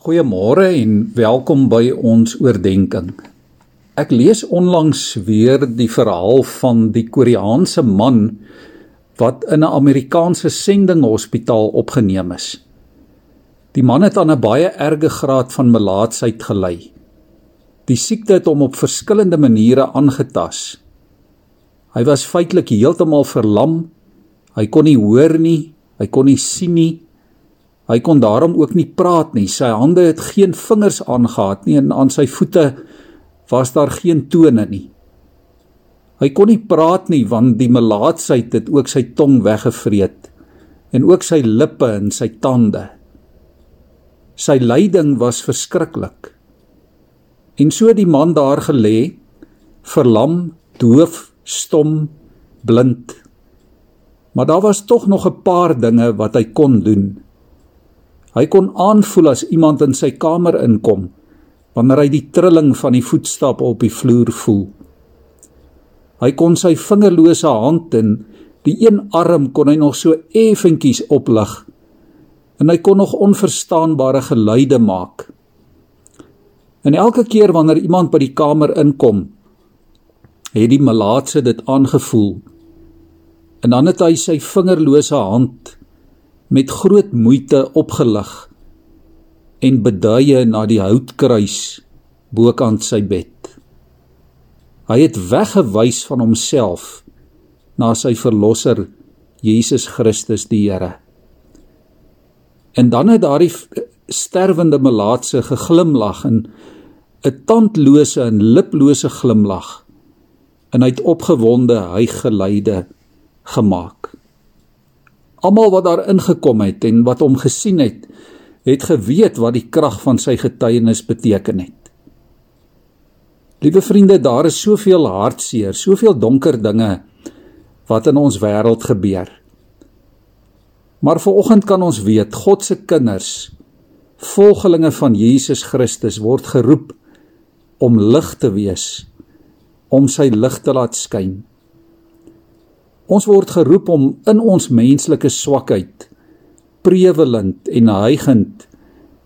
Goeiemôre en welkom by ons oordeenking. Ek lees onlangs weer die verhaal van die Koreaanse man wat in 'n Amerikaanse sendinghospitaal opgeneem is. Die man het aan 'n baie erge graad van melaatsheid gely. Die siekte het hom op verskillende maniere aangetas. Hy was feitelik heeltemal verlam. Hy kon nie hoor nie, hy kon nie sien nie Hy kon daarom ook nie praat nie. Sy hande het geen vingers aangetree nie en aan sy voete was daar geen tone nie. Hy kon nie praat nie want die melaatsheid het ook sy tong weggevreet en ook sy lippe en sy tande. Sy lyding was verskriklik. En so die man daar gelê, verlam, doof, stom, blind. Maar daar was tog nog 'n paar dinge wat hy kon doen. Hy kon aanvoel as iemand in sy kamer inkom wanneer hy die trilling van die voetstappe op die vloer voel. Hy kon sy vingerlose hand en die een arm kon hy nog so effentjies oplig en hy kon nog onverstaanbare geluide maak. En elke keer wanneer iemand by die kamer inkom, het die malaatse dit aangevoel. En dan het hy sy vingerlose hand met groot moeite opgelig en beduie na die houtkruis bokant sy bed. Hy het weggewys van homself na sy verlosser Jesus Christus die Here. En dan het daardie sterwende melaatse geglimlag en 'n tandlose en liplose glimlag en hy het opgewonde hygeleide gemaak. Almal wat daar ingekom het en wat hom gesien het, het geweet wat die krag van sy getuienis beteken het. Liewe vriende, daar is soveel hartseer, soveel donker dinge wat in ons wêreld gebeur. Maar vanoggend kan ons weet God se kinders, volgelinge van Jesus Christus word geroep om lig te wees, om sy lig te laat skyn. Ons word geroep om in ons menslike swakheid prevelend en hygend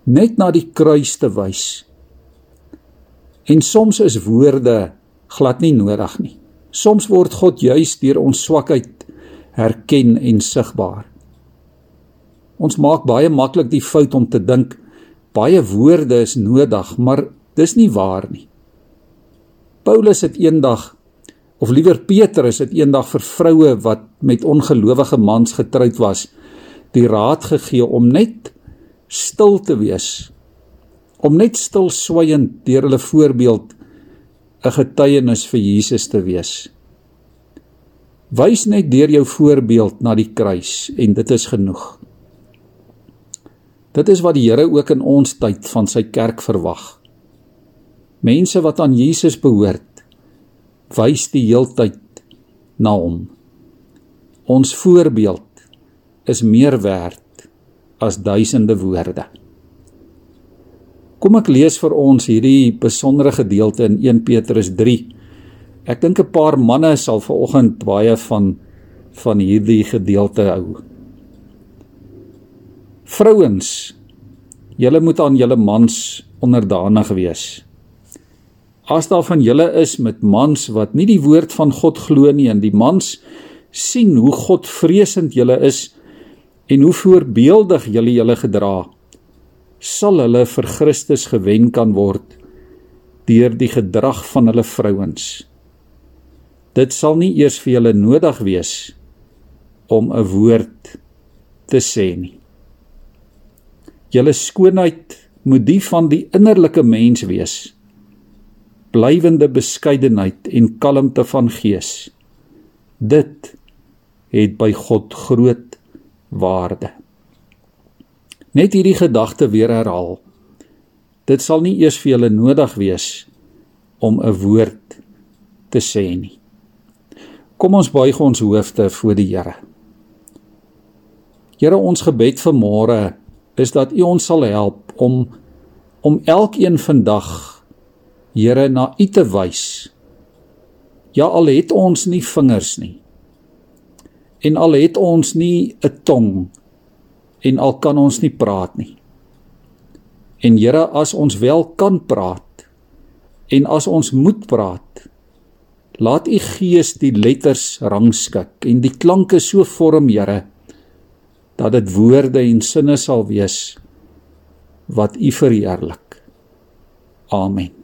net na die kruis te wys. En soms is woorde glad nie nodig nie. Soms word God juis deur ons swakheid herken en sigbaar. Ons maak baie maklik die fout om te dink baie woorde is nodig, maar dis nie waar nie. Paulus het eendag Of liewer Petrus het eendag vir vroue wat met ongelowige mans getroud was, die raad gegee om net stil te wees. Om net stil swygend deur hulle voorbeeld 'n getuienis vir Jesus te wees. Wys net deur jou voorbeeld na die kruis en dit is genoeg. Dit is wat die Here ook in ons tyd van sy kerk verwag. Mense wat aan Jesus behoort wys die heeltyd na hom. Ons voorbeeld is meer werd as duisende woorde. Kom ek lees vir ons hierdie besondere gedeelte in 1 Petrus 3. Ek dink 'n paar manne sal vanoggend baie van van hierdie gedeelte hou. Vrouens, julle moet aan julle mans onderdanig wees As daar van julle is met mans wat nie die woord van God glo nie en die mans sien hoe Godvreesend julle is en hoe voorbeeldig julle julle gedra, sal hulle vir Christus gewen kan word deur die gedrag van hulle vrouens. Dit sal nie eers vir julle nodig wees om 'n woord te sê nie. Julle skoonheid moet die van die innerlike mens wees blywende beskeidenheid en kalmte van gees. Dit het by God groot waarde. Net hierdie gedagte weer herhaal. Dit sal nie eers vir julle nodig wees om 'n woord te sê nie. Kom ons buig ons hoofde voor die Here. Here, ons gebed vir môre is dat U ons sal help om om elkeen vandag Here na U te wys. Ja al het ons nie vingers nie. En al het ons nie 'n tong en al kan ons nie praat nie. En Here, as ons wel kan praat en as ons moet praat, laat U Gees die letters rangskik en die klanke so vorm, Here, dat dit woorde en sinne sal wees wat U verheerlik. Amen.